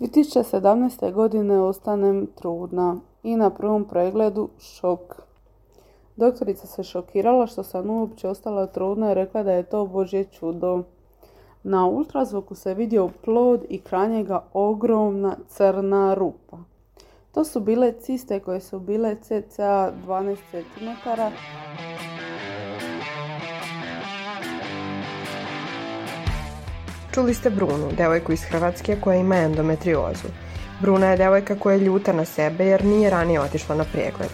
2017. godine ostanem trudna i na prvom pregledu šok. Doktorica se šokirala što sam uopće ostala trudna i rekla da je to božje čudo. Na ultrazvuku se vidio plod i kraj ogromna crna rupa. To su bile ciste koje su bile cca 12 cm. Čuli ste Brunu, devojku iz Hrvatske koja ima endometriozu. Bruna je devojka koja je ljuta na sebe jer nije ranije otišla na pregled,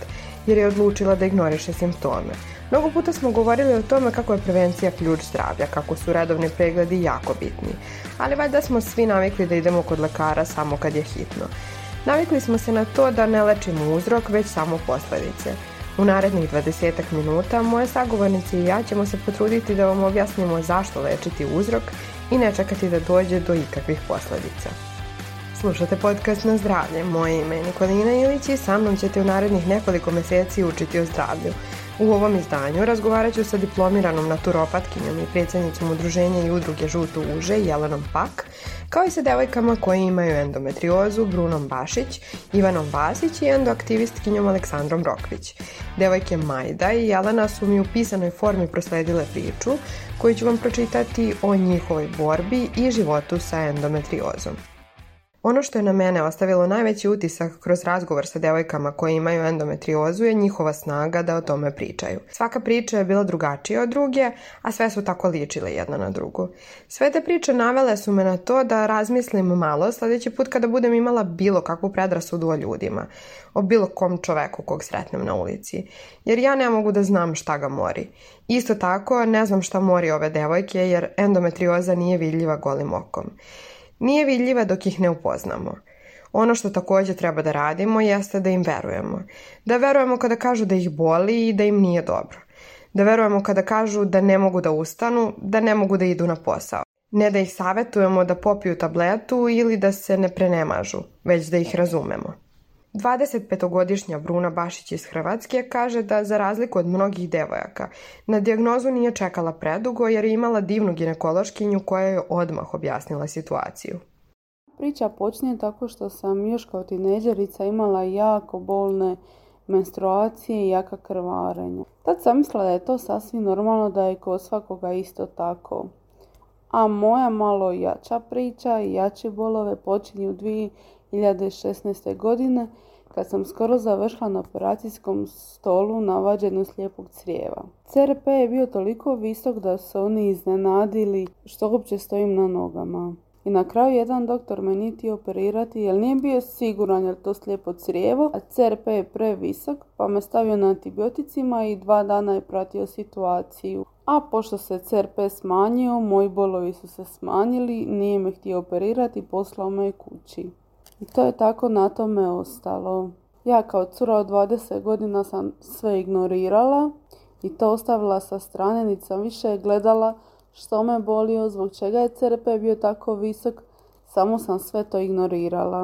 jer je odlučila da ignoriše simptome. Mnogo puta smo govorili o tome kako je prevencija ključ zdravlja, kako su redovni pregledi jako bitni, ali valjda smo svi navikli da idemo kod lekara samo kad je hitno. Navikli smo se na to da ne lečimo uzrok, već samo posledice. U narednih 20 minuta moje sagovornice i ja ćemo se potruditi da vam objasnimo zašto lečiti uzrok i ne čekati da dođe do ikakvih posledica. Slušate podcast na zdravlje. Moje ime je Nikolina Ilić i sa mnom ćete u narednih nekoliko meseci učiti o zdravlju. U ovom izdanju razgovarat ću sa diplomiranom naturopatkinjom i predsednicom udruženja i udruge Žuto uže Jelenom Pak, kao i sa devojkama koje imaju endometriozu Brunom Bašić, Ivanom Vasić i endoaktivistkinjom Aleksandrom Rokvić. Devojke Majda i Jelena su mi u pisanoj formi prosledile priču, koji ću vam pročitati o njihovoj borbi i životu sa endometriozom. Ono što je na mene ostavilo najveći utisak kroz razgovor sa devojkama koje imaju endometriozu je njihova snaga da o tome pričaju. Svaka priča je bila drugačija od druge, a sve su tako ličile jedna na drugu. Sve te priče navele su me na to da razmislim malo sledeći put kada budem imala bilo kakvu predrasudu o ljudima, o bilo kom čoveku kog sretnem na ulici, jer ja ne mogu da znam šta ga mori. Isto tako, ne znam šta mori ove devojke jer endometrioza nije vidljiva golim okom nije vidljiva dok ih ne upoznamo. Ono što takođe treba da radimo jeste da im verujemo. Da verujemo kada kažu da ih boli i da im nije dobro. Da verujemo kada kažu da ne mogu da ustanu, da ne mogu da idu na posao. Ne da ih savetujemo da popiju tabletu ili da se ne prenemažu, već da ih razumemo. 25-godišnja Bruna Bašić iz Hrvatske kaže da za razliku od mnogih devojaka na dijagnozu nije čekala predugo jer je imala divnu ginekološkinju koja je odmah objasnila situaciju. Priča počinje tako što sam još kao tineđerica imala jako bolne menstruacije i jaka krvarenja. Tad sam mislila da je to sasvim normalno da je kod svakoga isto tako. A moja malo jača priča i jače bolove počinju dvije 2016. godine kad sam skoro završila na operacijskom stolu na vađenju slijepog crijeva. CRP je bio toliko visok da su oni iznenadili što uopće stojim na nogama. I na kraju jedan doktor me niti operirati jer nije bio siguran jer to slijepo crijevo, a CRP je previsok pa me stavio na antibioticima i dva dana je pratio situaciju. A pošto se CRP smanjio, moji bolovi su se smanjili, nije me htio operirati i poslao me kući. I to je tako na tome ostalo. Ja kao cura od 20 godina sam sve ignorirala i to ostavila sa strane, niti sam više gledala što me bolio, zbog čega je CRP bio tako visok, samo sam sve to ignorirala.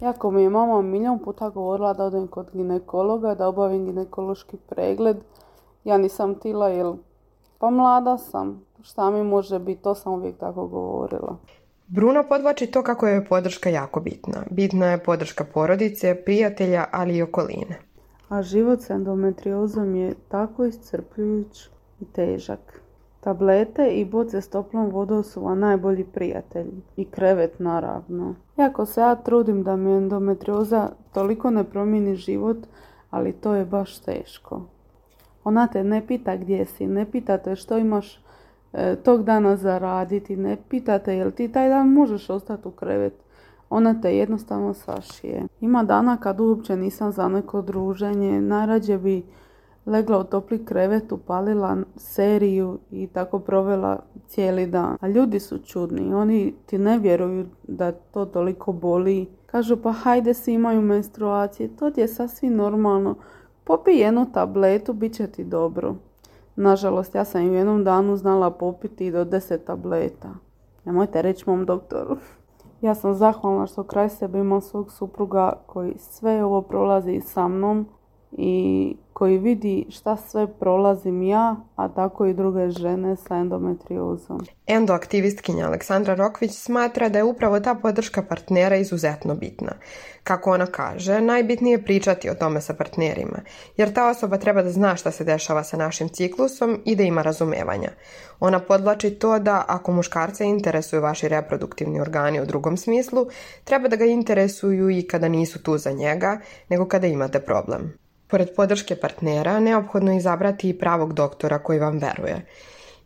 Jako mi je mama milion puta govorila da odem kod ginekologa, da obavim ginekološki pregled. Ja nisam tila jer pa mlada sam, šta mi može biti, to sam uvijek tako govorila. Bruno podvlači to kako je podrška jako bitna. Bitna je podrška porodice, prijatelja, ali i okoline. A život sa endometriozom je tako iscrpljujuć i težak. Tablete i boce s toplom vodom su vam najbolji prijatelji. I krevet, naravno. Iako se ja trudim da mi endometrioza toliko ne promijeni život, ali to je baš teško. Ona te ne pita gdje si, ne pita te što imaš E, tog dana zaraditi, ne pitate jel ti taj dan možeš ostati u krevet. Ona te jednostavno sašije. Ima dana kad uopće nisam za neko druženje, najrađe bi legla u topli krevet, upalila seriju i tako provela cijeli dan. A ljudi su čudni, oni ti ne vjeruju da to toliko boli. Kažu pa hajde svi imaju menstruacije, to ti je sasvim normalno. Popij jednu tabletu, bit će ti dobro. Nažalost, ja sam i jednom danu znala popiti do 10 tableta. Nemojte reći mom doktoru. Ja sam zahvalna što kraj sebe imam svog supruga koji sve ovo prolazi sa mnom i koji vidi šta sve prolazim ja, a tako i druge žene sa endometriozom. Endoaktivistkinja Aleksandra Rokvić smatra da je upravo ta podrška partnera izuzetno bitna. Kako ona kaže, najbitnije je pričati o tome sa partnerima, jer ta osoba treba da zna šta se dešava sa našim ciklusom i da ima razumevanja. Ona podlači to da ako muškarce interesuju vaši reproduktivni organi u drugom smislu, treba da ga interesuju i kada nisu tu za njega, nego kada imate problem. Pored podrške partnera, neophodno je izabrati i pravog doktora koji vam veruje.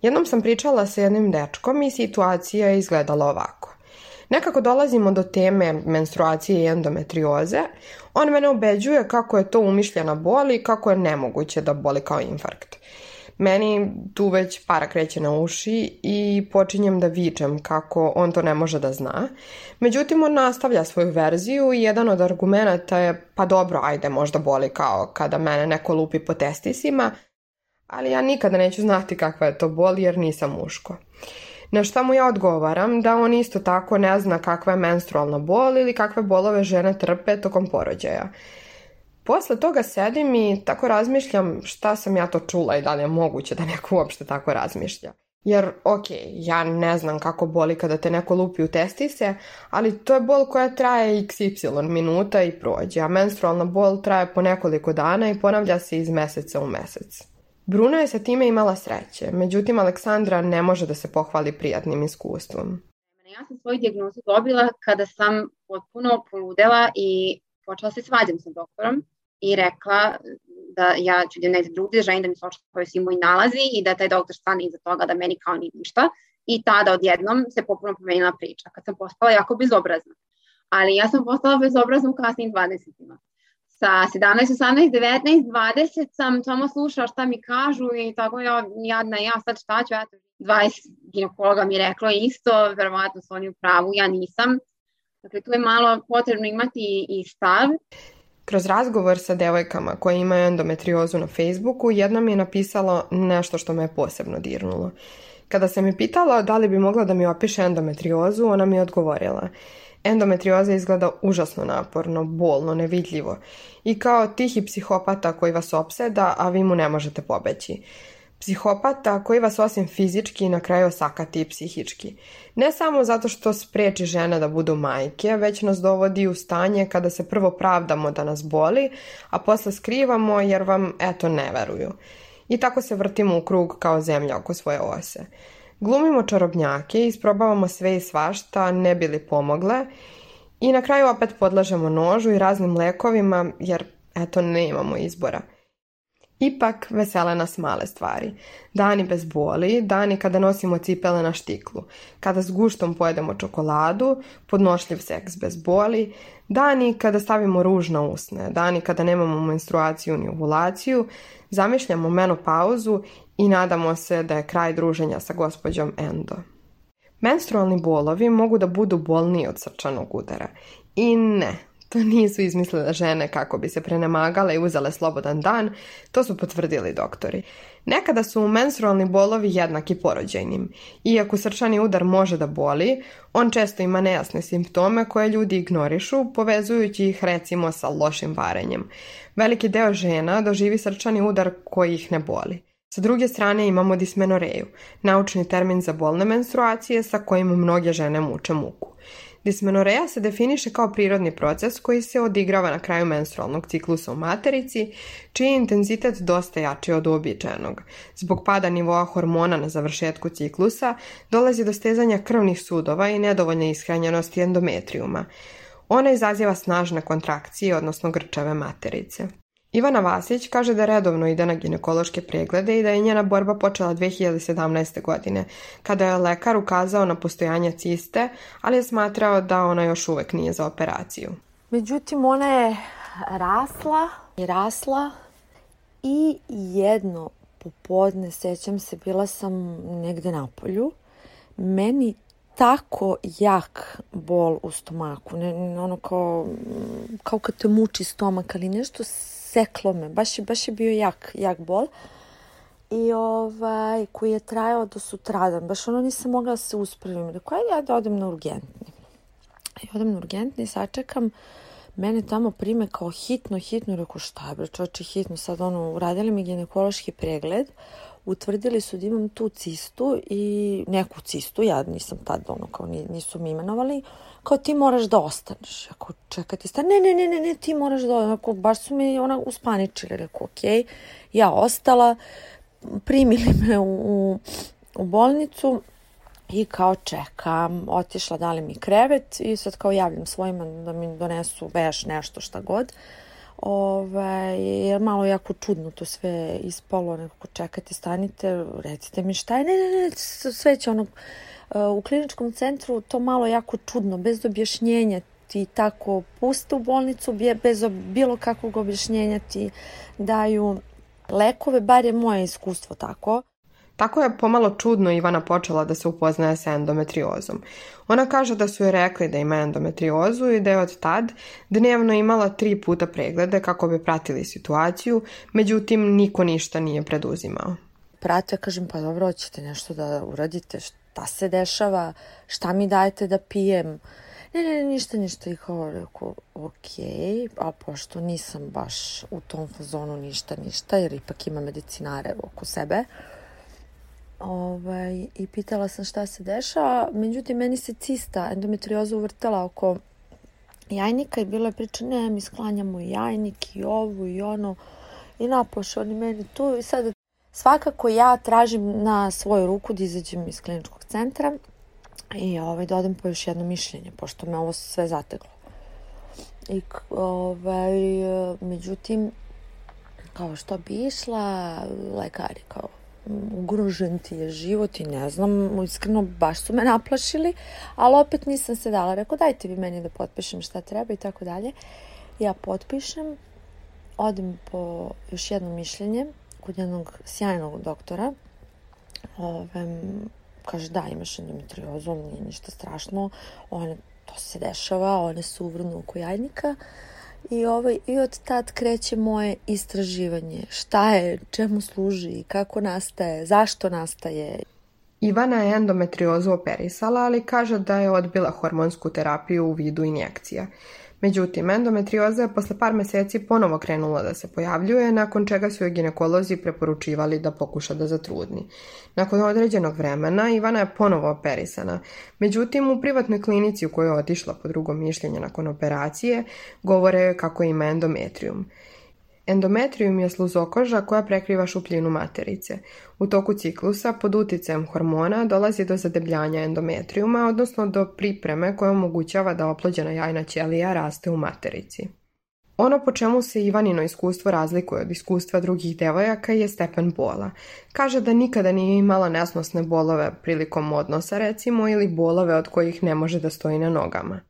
Jednom sam pričala sa jednim dečkom i situacija je izgledala ovako. Nekako dolazimo do teme menstruacije i endometrioze. On mene ubeđuje kako je to umišljena bol i kako je nemoguće da boli kao infarkt. Meni tu već para kreće na uši i počinjem da vičem kako on to ne može da zna. Međutim, on nastavlja svoju verziju i jedan od argumenta je pa dobro, ajde, možda boli kao kada mene neko lupi po testisima, ali ja nikada neću znati kakva je to bol jer nisam muško. Na šta mu ja odgovaram da on isto tako ne zna kakva je menstrualna bol ili kakve bolove žene trpe tokom porođaja posle toga sedim i tako razmišljam šta sam ja to čula i da li je moguće da neko uopšte tako razmišlja. Jer, ok, ja ne znam kako boli kada te neko lupi u testise, ali to je bol koja traje xy minuta i prođe, a menstrualna bol traje po nekoliko dana i ponavlja se iz meseca u mesec. Bruno je sa time imala sreće, međutim Aleksandra ne može da se pohvali prijatnim iskustvom. Ja sam svoju dijagnozu dobila kada sam potpuno poludela i počela se svađam sa doktorom i rekla da ja ću da negde drugde, želim da mi sluša koji se moj nalazi i da taj doktor stane iza toga da meni kao nije ništa. I tada odjednom se popuno promenila priča, kad sam postala jako bezobrazna. Ali ja sam postala bezobrazna u kasnim 20-ima. Sa 17, 18, 19, 20 sam samo slušala šta mi kažu i tako ja, jadna ja, sad šta ću, eto, 20 ginekologa mi reklo isto, verovatno su oni u pravu, ja nisam. Dakle, tu je malo potrebno imati i stav. Kroz razgovor sa devojkama koje imaju endometriozu na Facebooku, jedna mi je napisala nešto što me je posebno dirnulo. Kada sam je pitala da li bi mogla da mi opiše endometriozu, ona mi je odgovorila. Endometrioza izgleda užasno naporno, bolno, nevidljivo i kao tihi psihopata koji vas opseda, a vi mu ne možete pobeći psihopata koji vas osim fizički na kraju osakati i psihički. Ne samo zato što spreči žena da budu majke, već nas dovodi u stanje kada se prvo pravdamo da nas boli, a posle skrivamo jer vam eto ne veruju. I tako se vrtimo u krug kao zemlja oko svoje ose. Glumimo čarobnjake, isprobavamo sve i svašta, ne bi li pomogle i na kraju opet podlažemo nožu i raznim lekovima jer eto ne imamo izbora – Ipak, vesele nas male stvari. Dani bez boli, dani kada nosimo cipele na štiklu, kada s guštom pojedemo čokoladu, podnošljiv seks bez boli, dani kada stavimo ruž na usne, dani kada nemamo menstruaciju ni ovulaciju, zamišljamo menopauzu i nadamo se da je kraj druženja sa gospođom Endo. Menstrualni bolovi mogu da budu bolniji od srčanog udara. I ne, To nisu izmislile žene kako bi se prenemagale i uzele slobodan dan, to su potvrdili doktori. Nekada su menstrualni bolovi jednaki porođajnim. Iako srčani udar može da boli, on često ima nejasne simptome koje ljudi ignorišu, povezujući ih recimo sa lošim varenjem. Veliki deo žena doživi srčani udar koji ih ne boli. Sa druge strane imamo dismenoreju, naučni termin za bolne menstruacije sa kojim mnoge žene muče muku. Dismenoreja se definiše kao prirodni proces koji se odigrava na kraju menstrualnog ciklusa u materici, čiji je intenzitet dosta jači od uobičajenog. Zbog pada nivoa hormona na završetku ciklusa dolazi do stezanja krvnih sudova i nedovoljne ishranjenosti endometrijuma. Ona izaziva snažne kontrakcije, odnosno grčave materice. Ivana Vasić kaže da redovno ide na ginekološke preglede i da je njena borba počela 2017. godine, kada je lekar ukazao na postojanje ciste, ali je smatrao da ona još uvek nije za operaciju. Međutim, ona je rasla i rasla i jedno popodne, sećam se, bila sam negde na polju. Meni tako jak bol u stomaku, ne, ono kao, kao kad te muči stomak, ali nešto seklo me, baš, baš je bio jak, jak bol. I ovaj, koji je trajao do sutradan, baš ono nisam mogla da se uspravim. Rekao, ajde ja da odem na urgentni. I odem na urgentni, sačekam, mene tamo prime kao hitno, hitno. Rekao, šta je bre, čoče, hitno, sad ono, uradili mi ginekološki pregled. Uh, utvrdili su da imam tu cistu i neku cistu, ja nisam tad ono kao nisu mi imenovali, kao ti moraš da ostaneš. Ako čekati sta, ne, ne, ne, ne, ne, ti moraš da ostaneš. Ako, baš su me ona uspaničili, rekao, okej, ja ostala, primili me u, u, u bolnicu, I kao čekam, otišla dali mi krevet i sad kao javljam svojima da mi donesu veš nešto šta god. Uh, Ovaj, je malo jako čudno to sve ispalo, nekako čekajte, stanite, recite mi šta je, ne, ne, ne, sve će ono, eh, u kliničkom centru to malo jako čudno, bez objašnjenja ti tako puste u bolnicu, bez bilo kakvog objašnjenja ti daju lekove, bar je moje iskustvo tako. Tako je pomalo čudno Ivana počela da se upoznaje sa endometriozom. Ona kaže da su joj rekli da ima endometriozu i da je od tad dnevno imala tri puta preglede kako bi pratili situaciju, međutim niko ništa nije preduzimao. Prate, kažem, pa dobro, hoćete nešto da uradite, šta se dešava, šta mi dajete da pijem, ne, ne, ništa, ništa. I kao rekao, ok, a pošto nisam baš u tom fazonu ništa, ništa, jer ipak ima medicinare oko sebe, uh, ovaj, i pitala sam šta se dešava. Međutim, meni se cista endometrioza uvrtala oko jajnika i bila je priča, ne, mi sklanjamo jajnik i ovo i ono i napoš oni meni tu i sad svakako ja tražim na svoju ruku da izađem iz kliničkog centra i ovaj, dodam da po još jedno mišljenje, pošto me ovo sve zateglo. I, ovaj, međutim, kao što bi išla, lekari kao ugrožen ti je život i ne znam, iskreno baš su me naplašili, ali opet nisam se dala. Rekao dajte vi meni da potpišem šta treba i tako dalje. Ja potpišem, odim po još jedno mišljenje kod jednog sjajnog doktora. Ove, kaže da imaš endometriozu, nije ništa strašno, one, to se dešava, one su uvrnu oko jajnika. I, ovaj, I od tad kreće moje istraživanje. Šta je, čemu služi, kako nastaje, zašto nastaje. Ivana je endometriozu operisala, ali kaže da je odbila hormonsku terapiju u vidu injekcija. Međutim, endometrioza je posle par meseci ponovo krenula da se pojavljuje, nakon čega su joj ginekolozi preporučivali da pokuša da zatrudni. Nakon određenog vremena, Ivana je ponovo operisana. Međutim, u privatnoj klinici u kojoj je otišla po drugom mišljenju nakon operacije, govore kako ima endometrium. Endometrium je sluzokoža koja prekriva šupljinu materice. U toku ciklusa, pod uticajem hormona, dolazi do zadebljanja endometriuma, odnosno do pripreme koja omogućava da oplođena jajna ćelija raste u materici. Ono po čemu se Ivanino iskustvo razlikuje od iskustva drugih devojaka je stepen bola. Kaže da nikada nije imala nesnosne bolove prilikom odnosa recimo ili bolove od kojih ne može da stoji na nogama.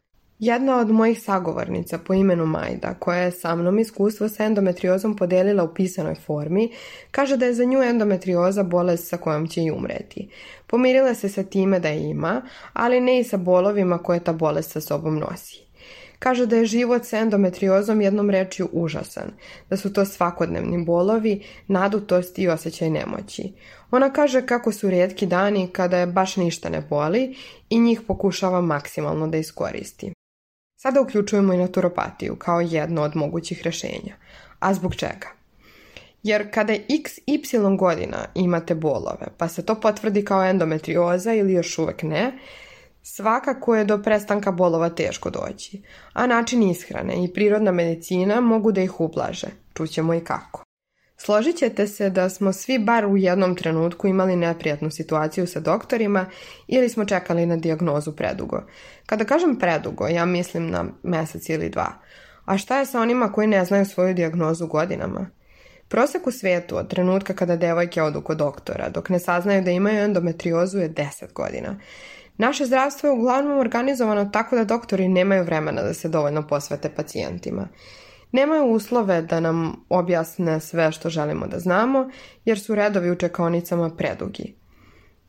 Jedna od mojih sagovornica po imenu Majda, koja je sa mnom iskustvo sa endometriozom podelila u pisanoj formi, kaže da je za nju endometrioza bolest sa kojom će i umreti. Pomirila se sa time da je ima, ali ne i sa bolovima koje ta bolest sa sobom nosi. Kaže da je život sa endometriozom jednom rečju užasan, da su to svakodnevni bolovi, nadutost i osjećaj nemoći. Ona kaže kako su rijetki dani kada je baš ništa ne boli i njih pokušava maksimalno da iskoristi. Sada uključujemo i naturopatiju kao jedno od mogućih rešenja. A zbog čega? Jer kada x, y godina imate bolove, pa se to potvrdi kao endometrioza ili još uvek ne, svakako je do prestanka bolova teško doći, a način ishrane i prirodna medicina mogu da ih ublaže. Čućemo i kako. Složit ćete se da smo svi bar u jednom trenutku imali neprijatnu situaciju sa doktorima ili smo čekali na dijagnozu predugo. Kada kažem predugo, ja mislim na mesec ili dva. A šta je sa onima koji ne znaju svoju dijagnozu godinama? Prosek u svijetu od trenutka kada devojke odu kod doktora, dok ne saznaju da imaju endometriozu je 10 godina. Naše zdravstvo je uglavnom organizovano tako da doktori nemaju vremena da se dovoljno posvete pacijentima. Nemaju uslove da nam objasne sve što želimo da znamo, jer su redovi u čekonicama predugi.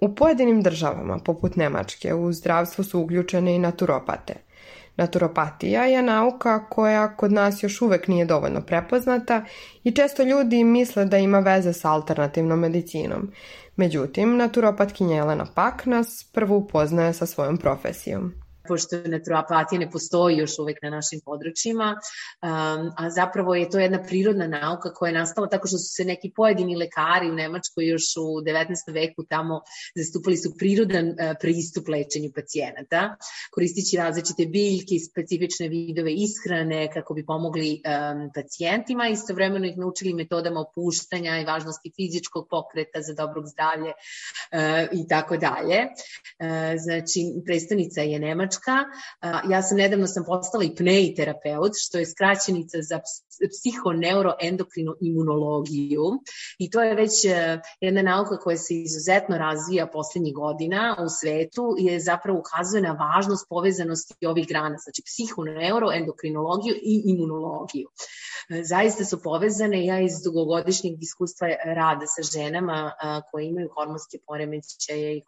U pojedinim državama, poput Nemačke, u zdravstvo su uključene i naturopate. Naturopatija je nauka koja kod nas još uvek nije dovoljno prepoznata i često ljudi misle da ima veze sa alternativnom medicinom. Međutim, naturopatkinja Jelena Paknas prvo upoznaje sa svojom profesijom pošto naturopatija ne postoji još uvek na našim područjima, um, a zapravo je to jedna prirodna nauka koja je nastala tako što su se neki pojedini lekari u Nemačkoj još u 19. veku tamo zastupali su prirodan uh, pristup lečenju pacijenata, koristići različite biljke i specifične vidove ishrane kako bi pomogli um, pacijentima, istovremeno ih naučili metodama opuštanja i važnosti fizičkog pokreta za dobrog zdravlje uh, i tako dalje. Uh, znači, predstavnica je Nemačka podrška. Ja sam nedavno sam postala i PNEI terapeut, što je skraćenica za psihoneuroendokrinu imunologiju i to je već e, jedna nauka koja se izuzetno razvija poslednjih godina u svetu i je zapravo ukazuje na važnost povezanosti ovih grana, znači psihoneuroendokrinologiju i imunologiju. E, zaista su povezane, ja iz dugogodišnjeg iskustva rada sa ženama koje imaju hormonske poremećaje i,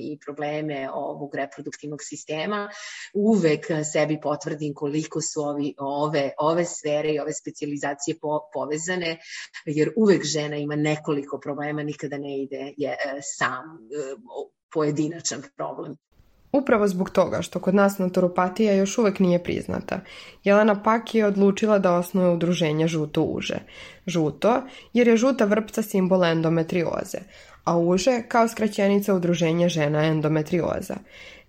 i probleme ovog reproduktivnog sistema, uvek sebi potvrdim koliko su ovi, ove, ove sfere i ove specifičnosti specializacije po, povezane, jer uvek žena ima nekoliko problema, nikada ne ide je e, sam e, pojedinačan problem. Upravo zbog toga što kod nas naturopatija još uvek nije priznata, Jelena Pak je odlučila da osnuje udruženje Žuto uže. Žuto, jer je žuta vrpca simbol endometrioze, a uže kao skraćenica Udruženja žena endometrioza.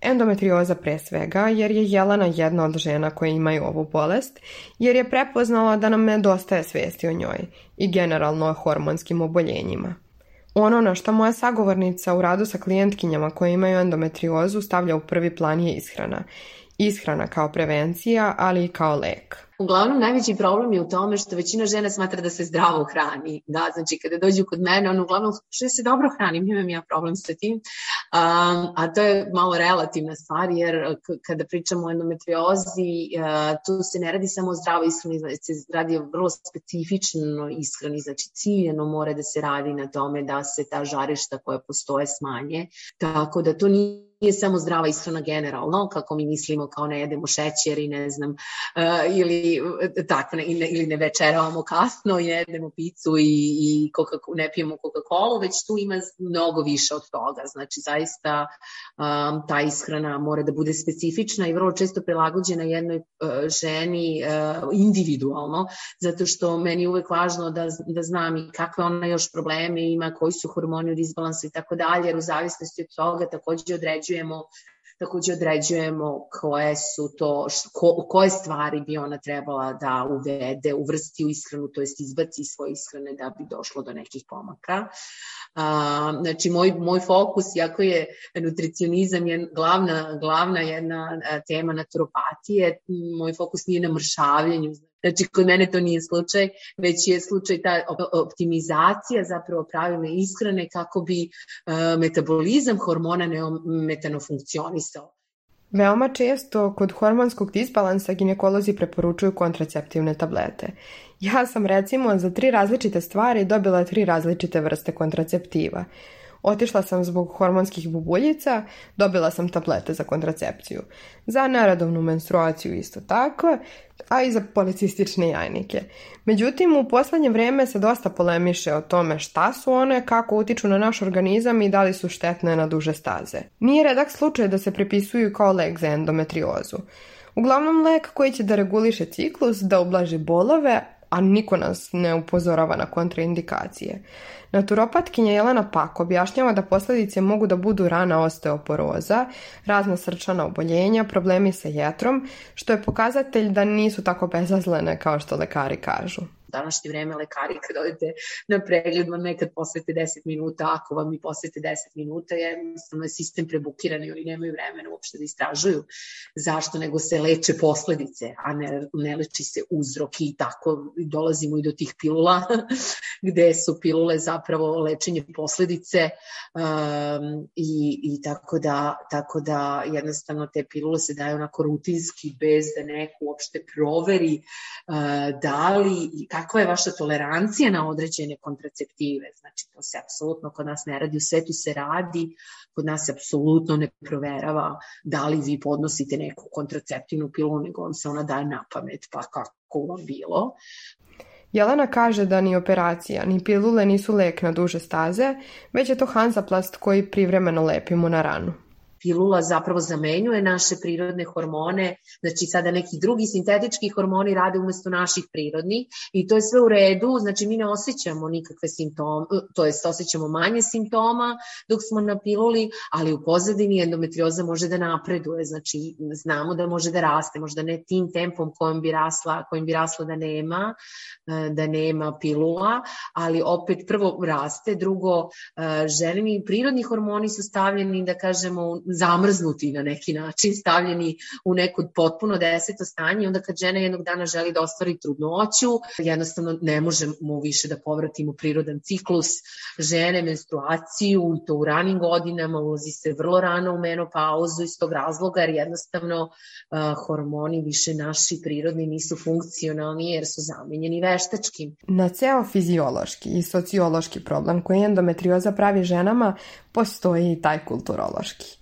Endometrioza pre svega jer je Jelana jedna od žena koje imaju ovu bolest, jer je prepoznala da nam nedostaje svesti o njoj i generalno o hormonskim oboljenjima. Ono na što moja sagovornica u radu sa klijentkinjama koje imaju endometriozu stavlja u prvi plan je ishrana – ishrana kao prevencija, ali i kao lek. Uglavnom, najveći problem je u tome što većina žena smatra da se zdravo hrani. Da, znači, kada dođu kod mene, on uglavnom što se dobro hranim, imam ja problem sa tim. Um, a to je malo relativna stvar, jer kada pričamo o endometriozi, uh, tu se ne radi samo o zdravoj ishrani, znači, se radi o vrlo specifično ishrani, znači ciljeno mora da se radi na tome da se ta žarišta koja postoje smanje. Tako da to nije nije samo zdrava ishrana generalno, kako mi mislimo kao ne jedemo šećer i ne znam, uh, ili eh, tako, ne, ili ne večeravamo kasno i ne jedemo picu i, i coca, ne pijemo Coca-Cola, već tu ima mnogo više od toga. Znači, zaista um, ta ishrana mora da bude specifična i vrlo često prilagođena jednoj uh, ženi uh, individualno, zato što meni je uvek važno da, da znam i kakve ona još probleme ima, koji su hormoni u disbalansu i tako dalje, jer u zavisnosti od toga takođe određuje određujemo takođe određujemo koje su to, ko, koje stvari bi ona trebala da uvede, uvrsti u ishranu, to jest izbaci iz svoje ishrane da bi došlo do nekih pomaka. A, znači, moj, moj fokus, jako je nutricionizam je glavna, glavna jedna tema naturopatije, moj fokus nije na mršavljenju, znači Znači, kod mene to nije slučaj, već je slučaj ta optimizacija zapravo pravilne ishrane kako bi e, metabolizam hormona neometano funkcionisao. Veoma često kod hormonskog disbalansa ginekolozi preporučuju kontraceptivne tablete. Ja sam recimo za tri različite stvari dobila tri različite vrste kontraceptiva. Otišla sam zbog hormonskih bubuljica, dobila sam tablete za kontracepciju. Za naradovnu menstruaciju isto tako, a i za policistične jajnike. Međutim, u poslednje vreme se dosta polemiše o tome šta su one, kako utiču na naš organizam i da li su štetne na duže staze. Nije redak slučaj da se prepisuju kao lek za endometriozu. Uglavnom lek koji će da reguliše ciklus, da ublaži bolove, a niko nas ne upozorava na kontraindikacije. Naturopatkinja Jelena Pak objašnjava da posledice mogu da budu rana osteoporoza, razna srčana oboljenja, problemi sa jetrom, što je pokazatelj da nisu tako bezazlene kao što lekari kažu današnje vreme lekari kad odete na pregled vam nekad posvete 10 minuta, ako vam i posvete 10 minuta, je, je sistem prebukiran i oni nemaju vremena uopšte da istražuju zašto, nego se leče posledice, a ne, ne leči se uzrok i tako dolazimo i do tih pilula, gde su pilule zapravo lečenje posledice um, i, i tako, da, tako da jednostavno te pilule se daju onako rutinski bez da neko uopšte proveri uh, da li i kakva je vaša tolerancija na određene kontraceptive. Znači, to se apsolutno kod nas ne radi, u svetu se radi, uh, Kod nas se apsolutno ne proverava da li vi podnosite neku kontraceptivnu pilu, nego vam se ona daje na pamet, pa kako vam bilo. Jelena kaže da ni operacija, ni pilule nisu lek na duže staze, već je to hansaplast koji privremeno lepimo na ranu pilula zapravo zamenjuje naše prirodne hormone, znači sada neki drugi sintetički hormoni rade umesto naših prirodnih i to je sve u redu, znači mi ne osjećamo nikakve simptome, to jest osjećamo manje simptoma dok smo na piluli, ali u pozadini endometrioza može da napreduje, znači znamo da može da raste, možda ne tim tempom kojim bi rasla, kojim bi rasla da nema, eh, da nema pilula, ali opet prvo raste, drugo eh, želim prirodni hormoni su stavljeni, da kažemo, zamrznuti na neki način, stavljeni u neko potpuno deseto stanje. Onda kad žena jednog dana želi da ostvari trudnoću, jednostavno ne možemo više da povratimo prirodan ciklus žene, menstruaciju, i to u ranim godinama, ulazi se vrlo rano u menopauzu iz tog razloga, jer jednostavno uh, hormoni više naši prirodni nisu funkcionalni jer su zamenjeni veštačkim. Na ceo fiziološki i sociološki problem koji endometrioza pravi ženama, postoji i taj kulturološki.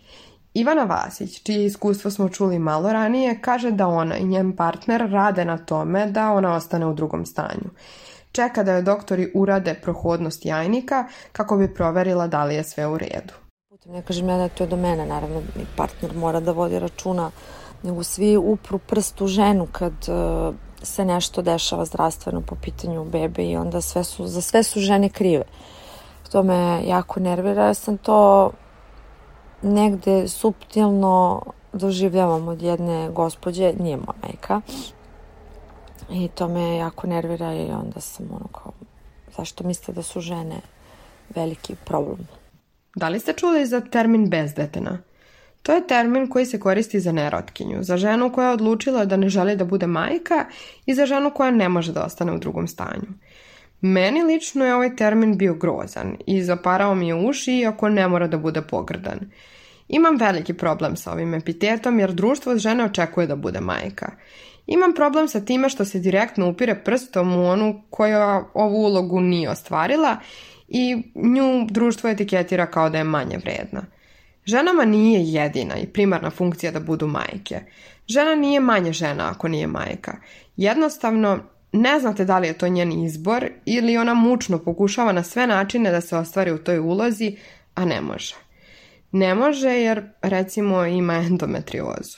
Ivana Vasić, čije iskustvo smo čuli malo ranije, kaže da ona i njen partner rade na tome da ona ostane u drugom stanju. Čeka da joj doktori urade prohodnost jajnika kako bi proverila da li je sve u redu. Ne kažem ja da je to do mene, naravno i partner mora da vodi računa, nego svi upru prst u ženu kad e, se nešto dešava zdravstveno po pitanju bebe i onda sve su, za sve su žene krive. To me jako nervira, ja sam to negde subtilno doživljavam od jedne gospođe, nije moja majka, i to me jako nervira i onda sam ono kao, zašto misle da su žene veliki problem? Da li ste čuli za termin bezdetena? To je termin koji se koristi za nerotkinju, za ženu koja je odlučila da ne želi da bude majka i za ženu koja ne može da ostane u drugom stanju. Meni lično je ovaj termin bio grozan i zaparao mi je uši iako ne mora da bude pogrdan. Imam veliki problem sa ovim epitetom jer društvo od žene očekuje da bude majka. Imam problem sa time što se direktno upire prstom u onu koja ovu ulogu nije ostvarila i nju društvo etiketira kao da je manje vredna. Ženama nije jedina i primarna funkcija da budu majke. Žena nije manje žena ako nije majka. Jednostavno, Ne znate da li je to njen izbor ili ona mučno pokušava na sve načine da se ostvari u toj ulozi, a ne može. Ne može jer, recimo, ima endometriozu.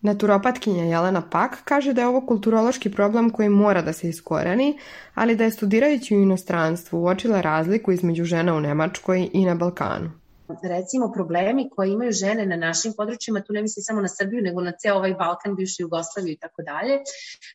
Naturopatkinja Jelena Pak kaže da je ovo kulturološki problem koji mora da se iskoreni, ali da je studirajući u inostranstvu uočila razliku između žena u Nemačkoj i na Balkanu recimo problemi koje imaju žene na našim područjima, tu ne mislim samo na Srbiju, nego na ceo ovaj Balkan, bivšu Jugoslaviju i tako dalje,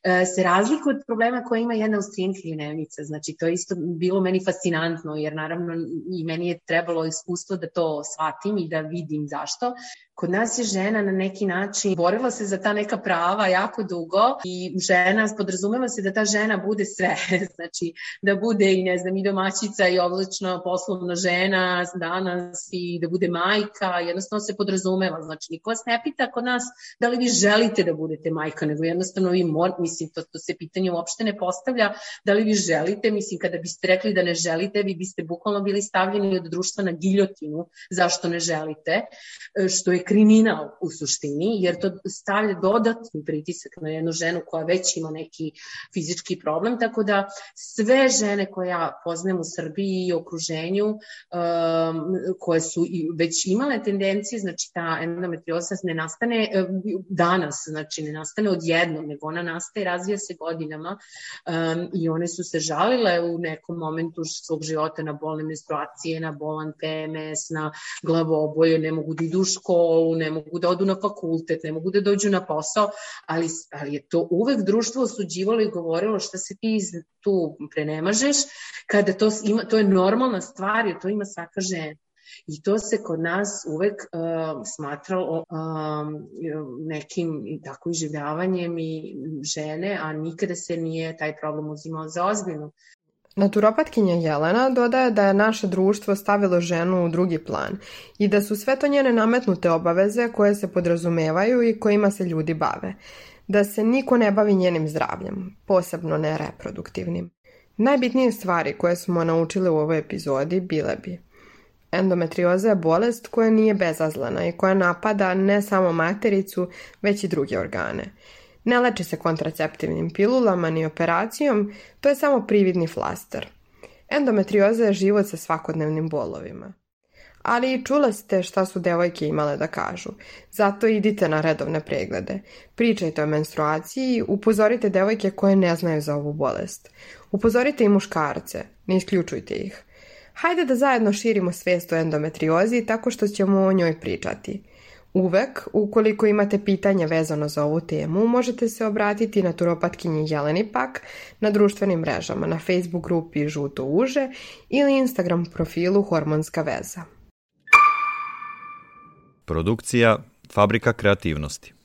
e, se razlikuju od problema koje ima jedna Austrijanka Nemenica. Znači, to je isto bilo meni fascinantno, jer naravno i meni je trebalo iskustvo da to shvatim i da vidim zašto. Kod nas je žena na neki način borila se za ta neka prava jako dugo i žena, podrazumeva se da ta žena bude sve, znači da bude i ne znam i domaćica i oblačna poslovna žena danas i da bude majka, jednostavno se podrazumeva, znači niko vas ne pita kod nas da li vi želite da budete majka, nego jednostavno vi mor, mislim to, to se pitanje uopšte ne postavlja, da li vi želite, mislim kada biste rekli da ne želite, vi biste bukvalno bili stavljeni od društva na giljotinu zašto ne želite, e, što je kriminal u suštini, jer to stavlja dodatni pritisak na jednu ženu koja već ima neki fizički problem, tako da sve žene koje ja poznajem u Srbiji i okruženju, um, koje su i već imale tendencije, znači ta endometrioza ne nastane um, danas, znači ne nastane odjednom, nego ona nastaje, razvija se godinama um, i one su se žalile u nekom momentu svog života na bolne menstruacije, na bolan PMS, na glavobolje, ne mogu da idu u školu, školu, ne mogu da odu na fakultet, ne mogu da dođu na posao, ali, ali je to uvek društvo osuđivalo i govorilo šta se ti iz, tu prenemažeš, kada to, ima, to je normalna stvar i to ima svaka žena. I to se kod nas uvek uh, smatralo uh, um, nekim tako iživljavanjem i žene, a nikada se nije taj problem uzimao za ozbiljno. Naturopatkinja Jelena dodaje da je naše društvo stavilo ženu u drugi plan i da su sve to njene nametnute obaveze koje se podrazumevaju i kojima se ljudi bave. Da se niko ne bavi njenim zdravljem, posebno ne reproduktivnim. Najbitnije stvari koje smo naučili u ovoj epizodi bile bi Endometrioza je bolest koja nije bezazlana i koja napada ne samo matericu, već i druge organe – Ne leči se kontraceptivnim pilulama ni operacijom, to je samo prividni flaster. Endometrioza je život sa svakodnevnim bolovima. Ali čula ste šta su devojke imale da kažu. Zato idite na redovne preglede. Pričajte o menstruaciji, upozorite devojke koje ne znaju za ovu bolest. Upozorite i muškarce, ne isključujte ih. Hajde da zajedno širimo svest o endometriozi tako što ćemo o njoj pričati. Uvek, ukoliko imate pitanja vezano za ovu temu, možete se obratiti naturopatkinji Jeleni Pak na društvenim mrežama, na Facebook grupi Žuto uže ili Instagram profilu Hormonska veza. Produkcija Fabrika kreativnosti